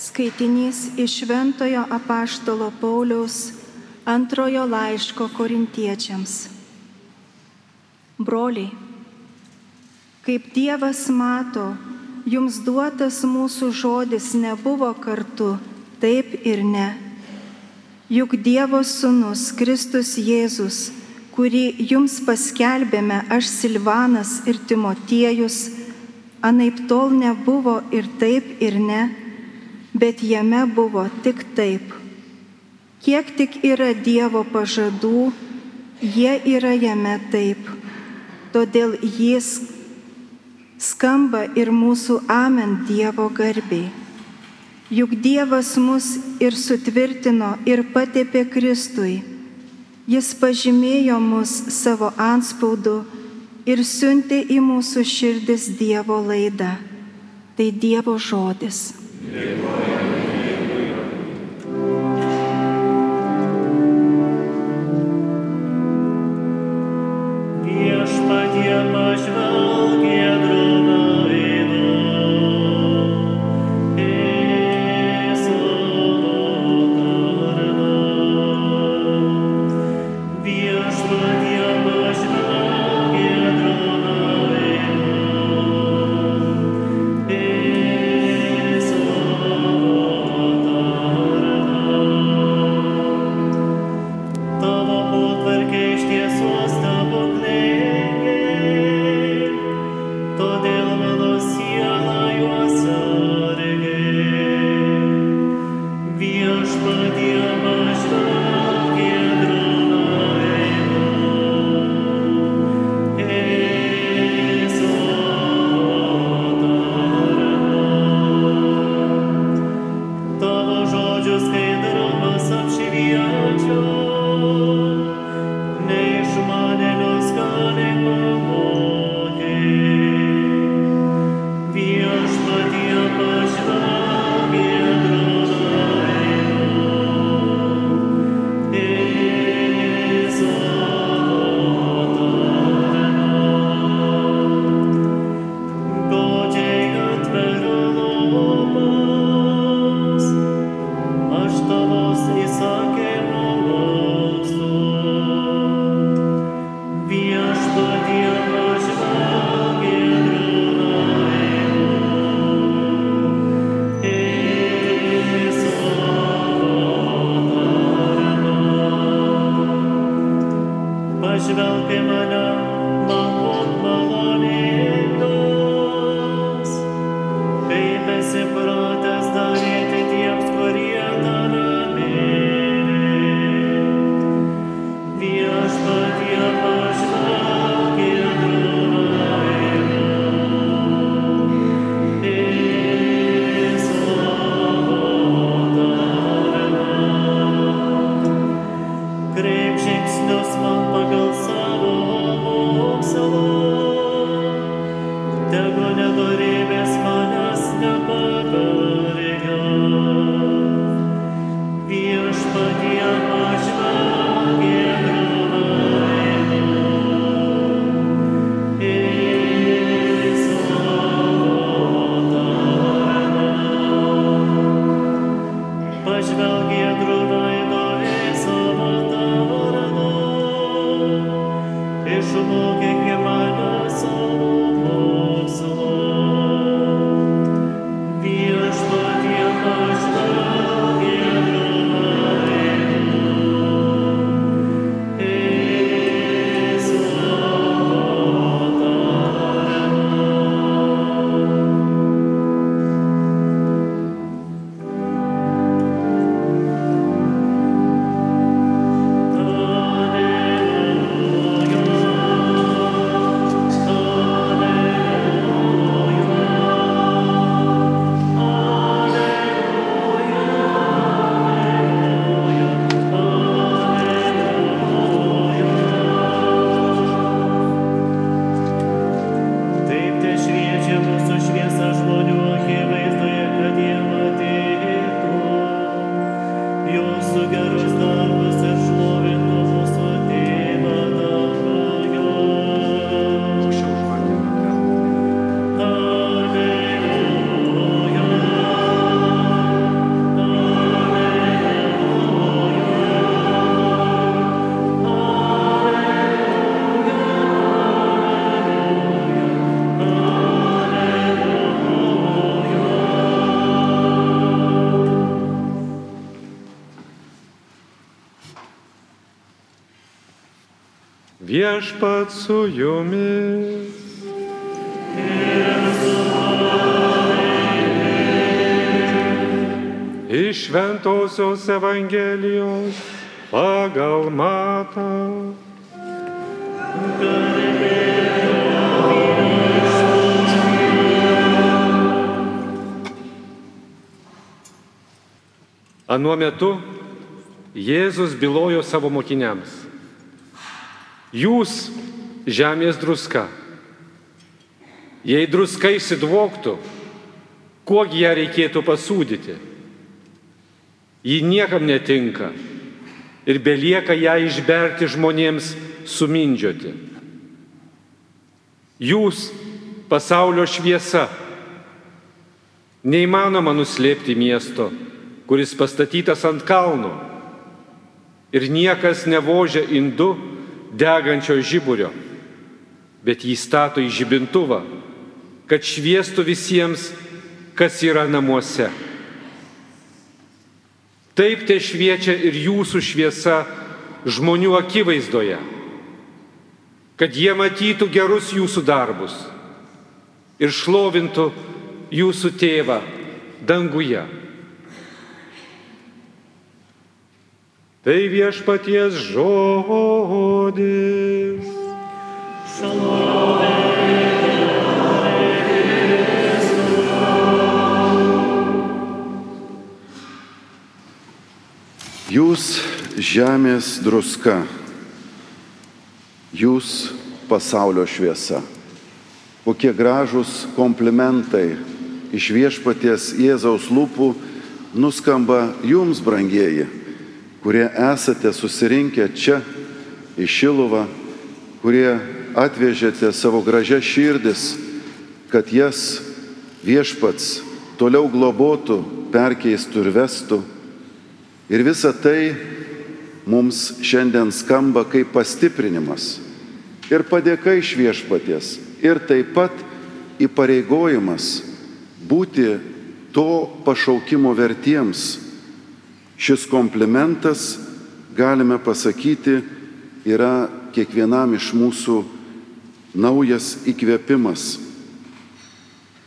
Skaitinys iš Šventojo apaštalo Pauliaus antrojo laiško korintiečiams. Broliai, kaip Dievas mato, jums duotas mūsų žodis nebuvo kartu, taip ir ne. Juk Dievo sūnus Kristus Jėzus, kurį jums paskelbėme aš Silvanas ir Timotiejus, anaip tol nebuvo ir taip ir ne bet jame buvo tik taip. Kiek tik yra Dievo pažadų, jie yra jame taip. Todėl jis skamba ir mūsų amen Dievo garbiai. Juk Dievas mus ir sutvirtino ir patepė Kristui. Jis pažymėjo mus savo anspaudu ir siuntė į mūsų širdis Dievo laidą. Tai Dievo žodis. Amen. 예수 목에 Viešpat su jumis. Iš Šventojios Evangelijos pagal matą. Anuo metu Jėzus bylojo savo mokiniams. Jūs žemės druska. Jei druska įsidvoktų, kuogi ją reikėtų pasūdyti? Ji niekam netinka ir belieka ją išberti žmonėms sumindžioti. Jūs pasaulio šviesa. Neįmanoma nuslėpti miesto kuris pastatytas ant kalno. Ir niekas nevožia indu degančio žiburio, bet jį stato į žibintuvą, kad šviestų visiems, kas yra namuose. Taip te šviečia ir jūsų šviesa žmonių akivaizdoje, kad jie matytų gerus jūsų darbus ir šlovintų jūsų tėvą danguje. Tai viešpaties žodis. Jūs žemės druska, jūs pasaulio šviesa. Kokie gražūs komplimentai iš viešpaties Jėzaus lūpų nuskamba jums, brangieji kurie esate susirinkę čia į Šiluvą, kurie atvežėte savo gražias širdis, kad jas viešpats toliau globotų, perkeistų ir vestų. Ir visa tai mums šiandien skamba kaip pastiprinimas ir padėka iš viešpaties ir taip pat įpareigojimas būti to pašaukimo vertiems Šis komplimentas, galime pasakyti, yra kiekvienam iš mūsų naujas įkvėpimas.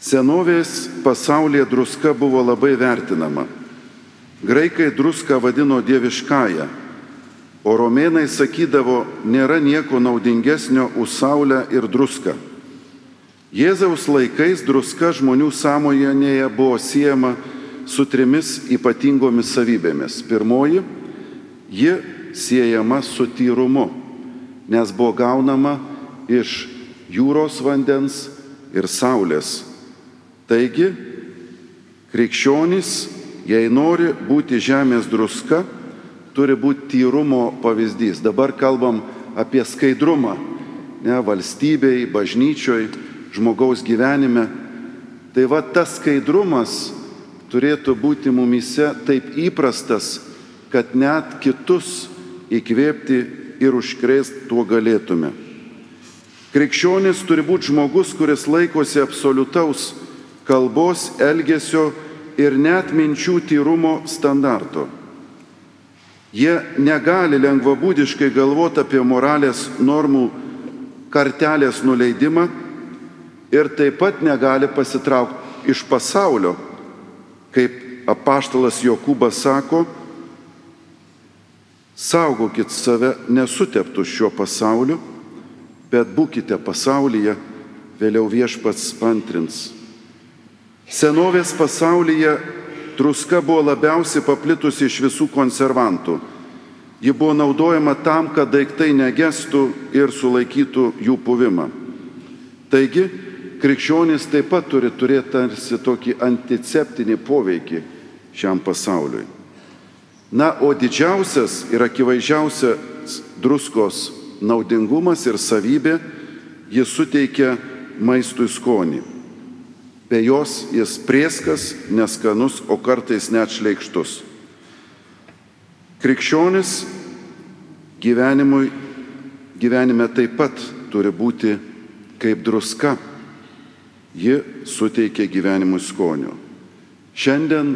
Senovės pasaulyje druska buvo labai vertinama. Graikai druską vadino dieviškąją, o romėnai sakydavo, nėra nieko naudingesnio už saulę ir druską. Jėzaus laikais druska žmonių sąmonėje buvo siejama su trimis ypatingomis savybėmis. Pirmoji, ji siejama su tyrumu, nes buvo gaunama iš jūros vandens ir saulės. Taigi, krikščionys, jei nori būti žemės druska, turi būti tyrumo pavyzdys. Dabar kalbam apie skaidrumą, ne valstybei, bažnyčioj, žmogaus gyvenime. Tai va tas skaidrumas turėtų būti mumise taip įprastas, kad net kitus įkvėpti ir užkrėsti tuo galėtume. Krikščionis turi būti žmogus, kuris laikosi absoliutaus kalbos, elgesio ir net minčių tyrumo standarto. Jie negali lengvabūdiškai galvoti apie moralės normų kartelės nuleidimą ir taip pat negali pasitraukti iš pasaulio kaip apaštalas Jokūbas sako, saugokit save nesuteptų šiuo pasauliu, bet būkite pasaulyje, vėliau viešpats antrins. Senovės pasaulyje truska buvo labiausiai paplitusi iš visų konservantų. Ji buvo naudojama tam, kad daiktai negestų ir sulaikytų jų puvimą. Taigi, krikščionys taip pat turi turėti tarsi tokį anticeptinį poveikį šiam pasauliui. Na, o didžiausias ir akivaizdžiausias druskos naudingumas ir savybė, jis suteikia maistui skonį. Be jos jis prieskas, neskanus, o kartais net šleikštus. Krikščionis gyvenimui, gyvenime taip pat turi būti kaip druska ji suteikia gyvenimui skonio. Šiandien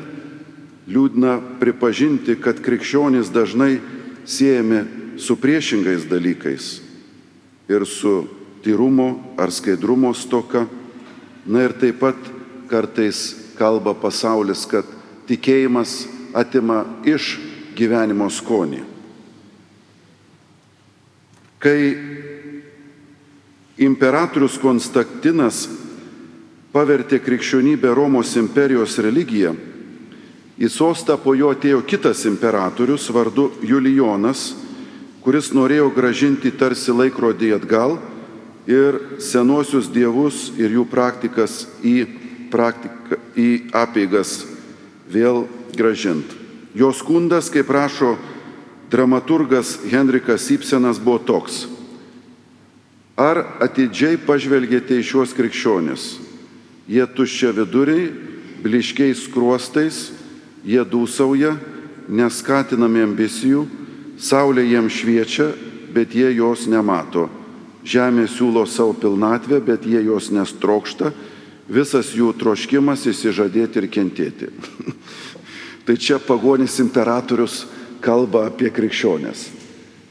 liūdna pripažinti, kad krikščionys dažnai siejami su priešingais dalykais. ir su tyrumo ar skaidrumo stoka. Na ir taip pat kartais kalba pasaulis, kad tikėjimas atima iš gyvenimo skonį. Kai imperatorius Konstantinas pavertė krikščionybę Romos imperijos religiją, į sostą po jo atėjo kitas imperatorius vardu Julijonas, kuris norėjo gražinti tarsi laikrodį atgal ir senuosius dievus ir jų praktikas į, praktika, į apeigas vėl gražinti. Jo skundas, kaip rašo dramaturgas Henrikas Ibsenas, buvo toks. Ar atidžiai pažvelgėte į šiuos krikščionis? Jie tuščia viduriai, bliškiais kruostais, jie dūsauja, neskatinami ambicijų, saulė jiems šviečia, bet jie jos nemato. Žemė siūlo savo pilnatvę, bet jie jos nestrokšta, visas jų troškimas įsižadėti ir kentėti. tai čia pagonis imperatorius kalba apie krikščionės.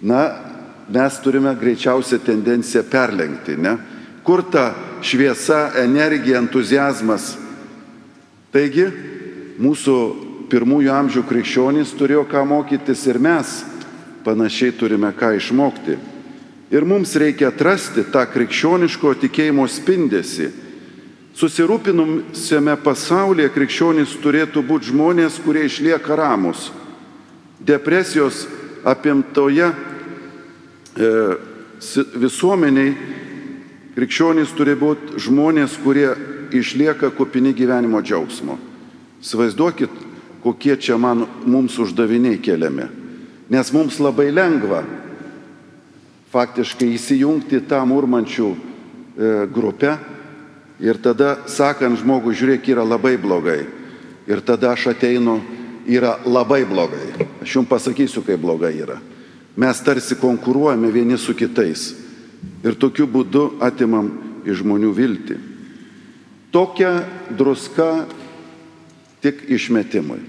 Na, mes turime greičiausią tendenciją perlenkti, ne? Kur ta šviesa, energija, entuzijazmas? Taigi, mūsų pirmųjų amžių krikščionys turėjo ką mokytis ir mes panašiai turime ką išmokti. Ir mums reikia atrasti tą krikščioniško tikėjimo spindesi. Susirūpinusiame pasaulyje krikščionys turėtų būti žmonės, kurie išlieka ramus. Depresijos apimtoje E, visuomeniai krikščionys turi būti žmonės, kurie išlieka kupini gyvenimo džiaugsmo. Svaizduokit, kokie čia man mums uždaviniai keliami. Nes mums labai lengva faktiškai įsijungti tą murmančių e, grupę ir tada sakant žmogui, žiūrėk, yra labai blogai. Ir tada aš ateinu, yra labai blogai. Aš jums pasakysiu, kaip blogai yra mes tarsi konkuruojame vieni su kitais ir tokiu būdu atimam iš žmonių viltį. Tokia druska tik išmetimui.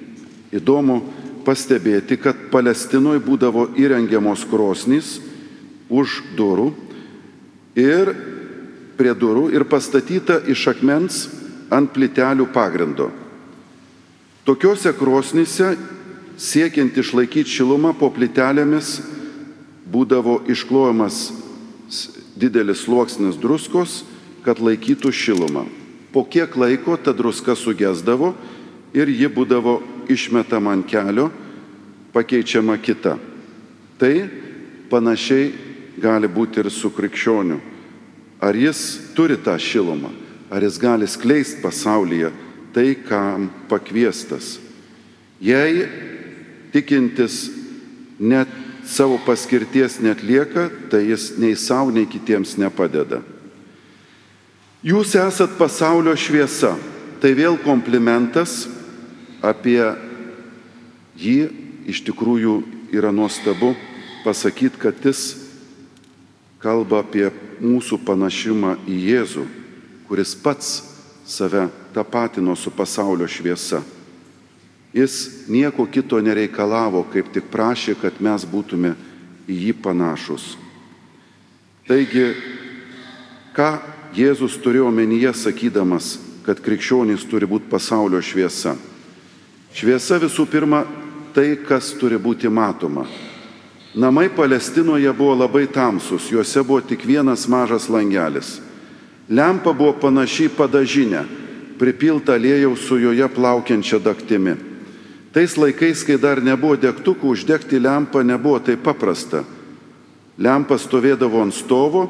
Įdomu pastebėti, kad Palestinoje būdavo įrengiamos krosnys už durų ir prie durų ir pastatyta iš akmens ant plitelių pagrindo. Tokiuose krosnyse, siekiant išlaikyti šilumą po plitelėmis, būdavo išklojamas didelis sluoksnis druskos, kad laikytų šilumą. Po kiek laiko ta druska sugesdavo ir ji būdavo išmetama ant kelio, pakeičiama kita. Tai panašiai gali būti ir su krikščioniu. Ar jis turi tą šilumą, ar jis gali skleisti pasaulyje tai, kam pakviestas. Jei tikintis net savo paskirties netlieka, tai jis nei savo, nei kitiems nepadeda. Jūs esat pasaulio šviesa. Tai vėl komplimentas apie jį iš tikrųjų yra nuostabu pasakyti, kad jis kalba apie mūsų panašumą į Jėzų, kuris pats save tapatino su pasaulio šviesa. Jis nieko kito nereikalavo, kaip tik prašė, kad mes būtume į jį panašus. Taigi, ką Jėzus turėjo omenyje sakydamas, kad krikščionys turi būti pasaulio šviesa? Šviesa visų pirma tai, kas turi būti matoma. Namai Palestinoje buvo labai tamsus, juose buvo tik vienas mažas langelis. Lempa buvo panašiai padažinė, pripilta lėjaus su joje plaukiančia daktimi. Tais laikais, kai dar nebuvo degtukų, uždegti lempą nebuvo taip paprasta. Lempa stovėdavo ant stovo,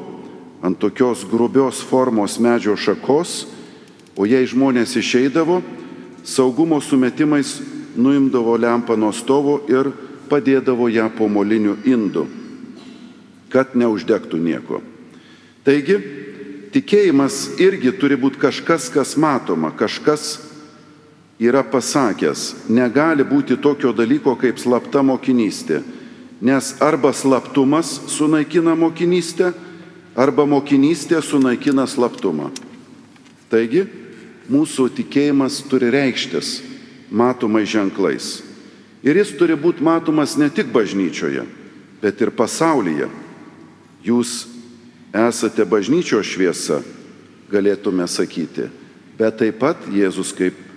ant tokios grubios formos medžio šakos, o jei žmonės išeidavo, saugumo sumetimais nuimdavo lempą nuo stovo ir padėdavo ją po moliniu indu, kad neuždegtų nieko. Taigi, tikėjimas irgi turi būti kažkas, kas matoma, kažkas, yra pasakęs, negali būti tokio dalyko kaip slapta mokinystė, nes arba slaptumas sunaikina mokinystę, arba mokinystė sunaikina slaptumą. Taigi, mūsų tikėjimas turi reikštis matomai ženklais. Ir jis turi būti matomas ne tik bažnyčioje, bet ir pasaulyje. Jūs esate bažnyčios šviesa, galėtume sakyti, bet taip pat Jėzus kaip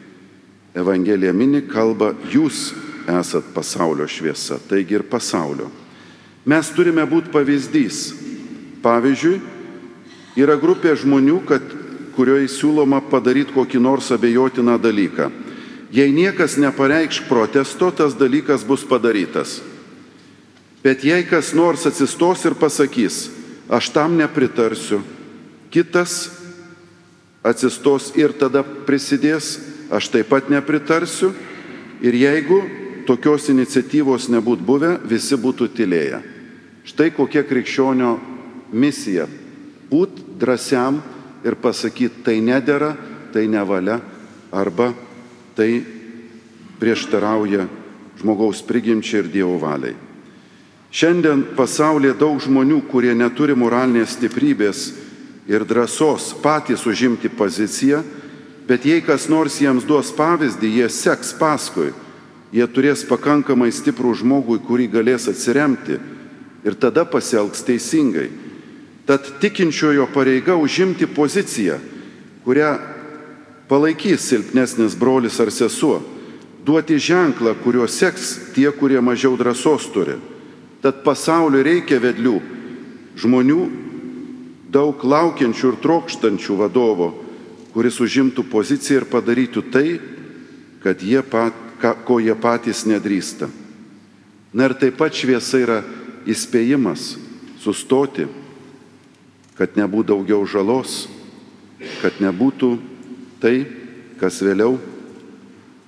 Evangelija mini kalba, jūs esat pasaulio šviesa, taigi ir pasaulio. Mes turime būti pavyzdys. Pavyzdžiui, yra grupė žmonių, kad, kurioje siūloma padaryti kokį nors abejotiną dalyką. Jei niekas nepareikš protesto, tas dalykas bus padarytas. Bet jei kas nors atsistos ir pasakys, aš tam nepritarsiu, kitas atsistos ir tada prisidės, aš taip pat nepritarsiu. Ir jeigu tokios iniciatyvos nebūtų buvę, visi būtų tylėję. Štai kokia krikščionio misija - būt drąsiam ir pasakyti, tai nedėra, tai nevalia arba tai prieštarauja žmogaus prigimčiai ir Dievo valiai. Šiandien pasaulyje daug žmonių, kurie neturi moralinės stiprybės ir drąsos patys užimti poziciją, bet jei kas nors jiems duos pavyzdį, jie seks paskui, jie turės pakankamai stiprų žmogų, į kurį galės atsiremti ir tada pasielgs teisingai. Tad tikinčiojo pareiga užimti poziciją, kurią palaikys silpnesnis brolis ar sesuo, duoti ženklą, kuriuo seks tie, kurie mažiau drąsos turi. Tad pasauliu reikia vedlių, žmonių daug laukiančių ir trokštančių vadovo, kuris užimtų poziciją ir padarytų tai, jie pat, ko jie patys nedrįsta. Na ir taip pat šviesa yra įspėjimas sustoti, kad nebūtų daugiau žalos, kad nebūtų tai, kas vėliau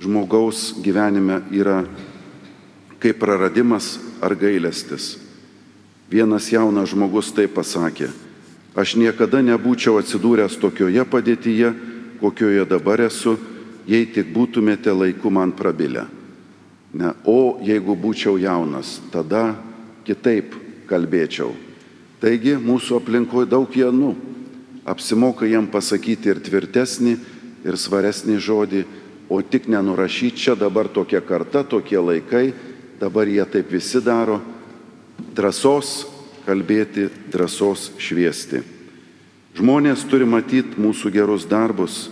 žmogaus gyvenime yra kaip praradimas ar gailestis. Vienas jaunas žmogus tai pasakė, aš niekada nebūčiau atsidūręs tokioje padėtyje, kokioje dabar esu, jei tik būtumėte laiku man prabilę. Ne, o jeigu būčiau jaunas, tada kitaip kalbėčiau. Taigi mūsų aplinkoje daug jaunų. Apsimoka jiem pasakyti ir tvirtesnį, ir svaresnį žodį, o tik nenurašyti čia dabar tokia karta, tokie laikai, dabar jie taip visi daro. Drąsos kalbėti, drąsos šviesti. Žmonės turi matyti mūsų gerus darbus.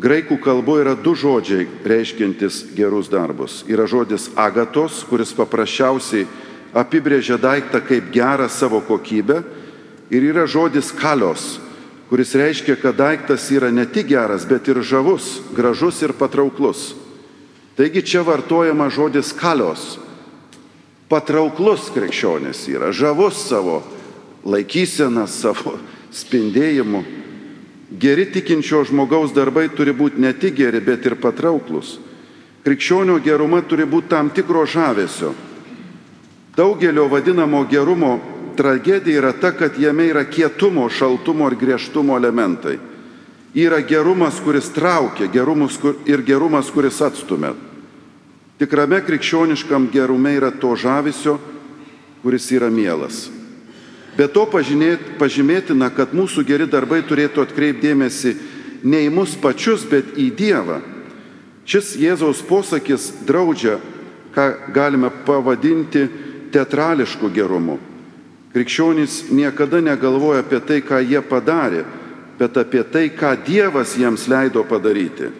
Graikų kalboje yra du žodžiai reiškintis gerus darbus. Yra žodis agatos, kuris paprasčiausiai apibrėžia daiktą kaip gerą savo kokybę ir yra žodis kalios, kuris reiškia, kad daiktas yra ne tik geras, bet ir žavus, gražus ir patrauklus. Taigi čia vartojama žodis kalios. Patrauklus krikščionis yra, žavus savo laikysena, savo spindėjimu. Geri tikinčio žmogaus darbai turi būti ne tik geri, bet ir patrauklus. Krikščionio geruma turi būti tam tikro žavesio Daugelio vadinamo gerumo tragedija yra ta, kad jame yra kietumo, šaltumo ir griežtumo elementai. Yra gerumas, kuris traukia gerumus, ir gerumas, kuris atstumia. Tikrame krikščioniškam gerume yra to žavisio, kuris yra mielas. Be to pažymėtina, kad mūsų geri darbai turėtų atkreipdėmėsi ne į mus pačius, bet į Dievą. Šis Jėzaus posakis draudžia, ką galime pavadinti teatrališku gerumu. Krikščionys niekada negalvoja apie tai, ką jie padarė, bet apie tai, ką Dievas jiems leido padaryti.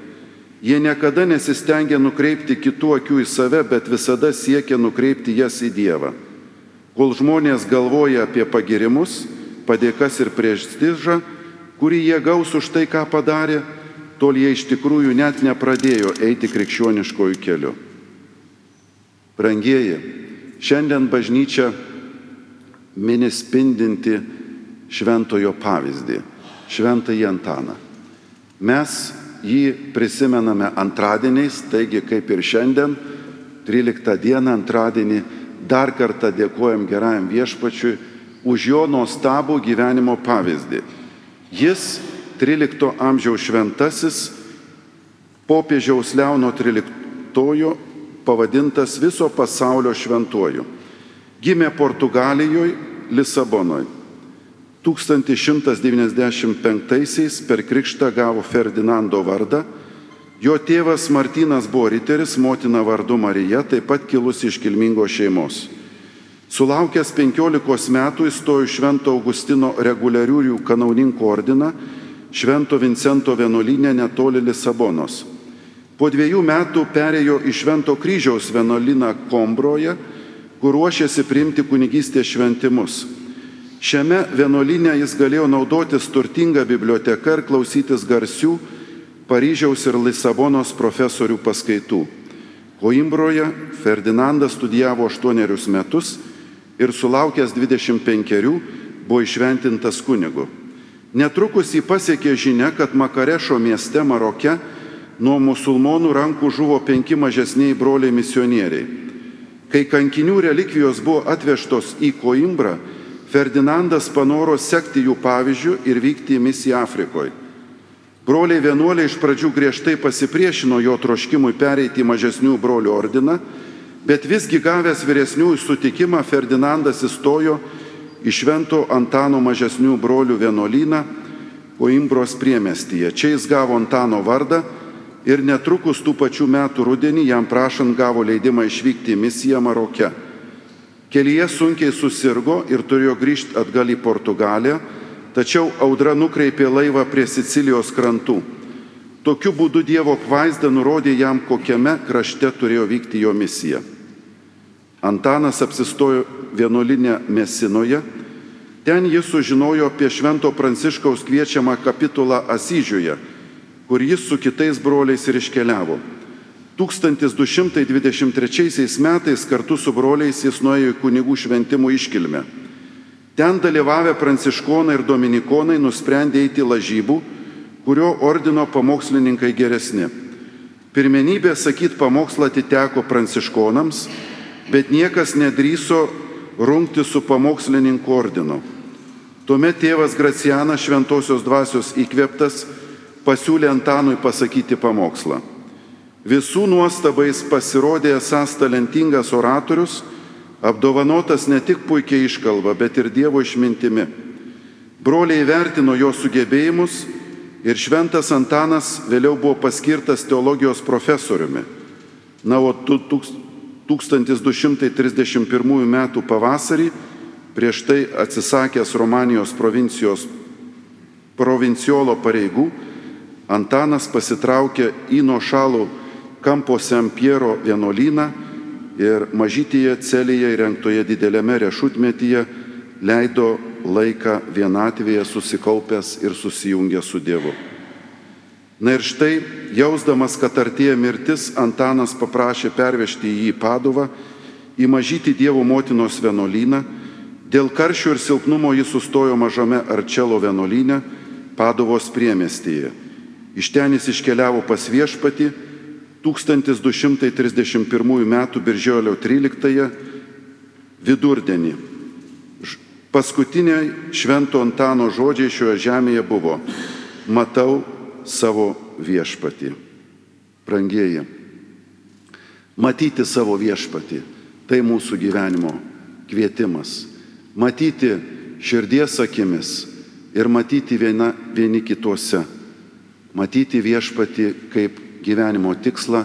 Jie niekada nesistengia nukreipti kitų akių į save, bet visada siekia nukreipti jas į Dievą. Kol žmonės galvoja apie pagirimus, padėkas ir prestižą, kurį jie gaus už tai, ką padarė, tol jie iš tikrųjų net nepradėjo eiti krikščioniškojų keliu. Brangieji, Šiandien bažnyčia mini spindinti šventojo pavyzdį, šventąjį Antaną. Mes jį prisimename antradieniais, taigi kaip ir šiandien, 13 dieną antradienį, dar kartą dėkojam gerajam viešpačiui už jo nuostabų gyvenimo pavyzdį. Jis 13 amžiaus šventasis popiežiaus Leono 13 pavadintas viso pasaulio šventuoju. Gimė Portugalijoje, Lisabonoje. 1195-aisiais per krikštą gavo Ferdinando vardą. Jo tėvas Martinas buvo riteris, motina vardu Marija, taip pat kilusi iš kilmingos šeimos. Sulaukęs 15 metų įstojo Švento Augustino reguliariųjų kanauninkų ordiną Švento Vincento vienuolinė netoli Lisabonos. Po dviejų metų perėjo į Švento kryžiaus vienuolyną Kombroje, kur ruošėsi priimti kunigystės šventimus. Šiame vienuolyne jis galėjo naudotis turtinga biblioteka ir klausytis garsių Paryžiaus ir Lisabonos profesorių paskaitų. Koimbroje Ferdinandas studijavo aštuonerius metus ir sulaukęs 25 buvo išventintas kunigu. Netrukus jį pasiekė žinia, kad Makarešo mieste Maroke nuo musulmonų rankų žuvo penki mažesniai broliai misionieriai. Kai kankinių relikvijos buvo atvežtos į Koimbrą, Ferdinandas panoro sekti jų pavyzdžių ir vykti į misiją Afrikoje. Broliai vienuoliai iš pradžių griežtai pasipriešino jo troškimui pereiti į mažesnių brolių ordiną, bet visgi gavęs vyresniųjų sutikimą Ferdinandas įstojo į Švento Antano mažesnių brolių vienuolyną Koimbros priemestyje. Čia jis gavo Antano vardą ir netrukus tų pačių metų rudenį jam prašant gavo leidimą išvykti į misiją Maroke. Kelyje sunkiai susirgo ir turėjo grįžti atgal į Portugaliją tačiau audra nukreipė laivą prie Sicilijos krantų. Tokiu būdu Dievo apvaizda nurodė jam, kokiame krašte turėjo vykti jo misija. Antanas apsistojo vienuolinė Mesinoje, ten jis sužinojo apie Švento Pranciškaus kviečiamą kapitulą Asyžiuje, kur jis su kitais broliais ir iškeliavo. 1223 metais kartu su broliais jis nuėjo į kunigų šventimų iškilmę. Ten dalyvavę pranciškonai ir dominikonai nusprendė eiti lažybų, kurio ordino pamokslininkai geresni. Pirmenybė sakyti pamokslą atiteko pranciškonams, bet niekas nedryso rungti su pamokslininku ordinu. Tuomet tėvas Gracianas šventosios dvasios įkvėptas pasiūlė Antanui pasakyti pamokslą. Visų nuostabais pasirodė esas talentingas oratorius, apdovanotas ne tik puikiai iškalba, bet ir Dievo išmintimi. Broliai vertino jo sugebėjimus ir šventas Antanas vėliau buvo paskirtas teologijos profesoriumi. Na, o 1231 m. pavasarį, prieš tai atsisakęs Romanijos provincijos provinciolo pareigų, Antanas pasitraukė į nuošalų Kampo Sempiero vienuolyną ir mažytėje celėje įrengtoje dideliame rešutmetyje leido laiką vienatvėje susikaupęs ir susijungęs su Dievu. Na ir štai, jausdamas, kad artėja mirtis, Antanas paprašė pervežti jį į Paduvą, į mažytį Dievo motinos vienuolyną. Dėl karščio ir silpnumo jis sustojo mažame Arčelo vienuolyne, Paduvos priemestyje. Iš ten jis iškeliavo pas viešpatį 1231 m. birželio 13 vidurdienį. Paskutiniai Švento Antano žodžiai šioje žemėje buvo - matau savo viešpatį. Brangieji, matyti savo viešpatį - tai mūsų gyvenimo kvietimas. Matyti širdies akimis ir matyti viena, vieni kituose. Matyti viešpatį kaip gyvenimo tikslą,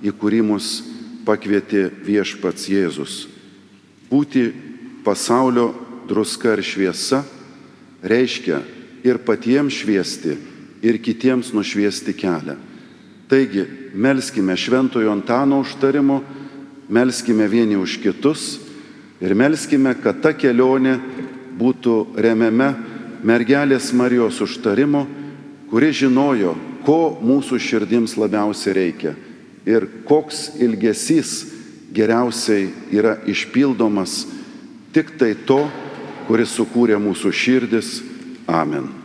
į kurį mus pakvietė viešpats Jėzus. Būti pasaulio druska ir šviesa reiškia ir patiems šviesti, ir kitiems nušviesti kelią. Taigi, melskime šventojo Antano užtarimo, melskime vieni už kitus ir melskime, kad ta kelionė būtų remiame mergelės Marijos užtarimo, kuri žinojo, ko mūsų širdims labiausiai reikia ir koks ilgesys geriausiai yra išpildomas tik tai to, kuris sukūrė mūsų širdis. Amen.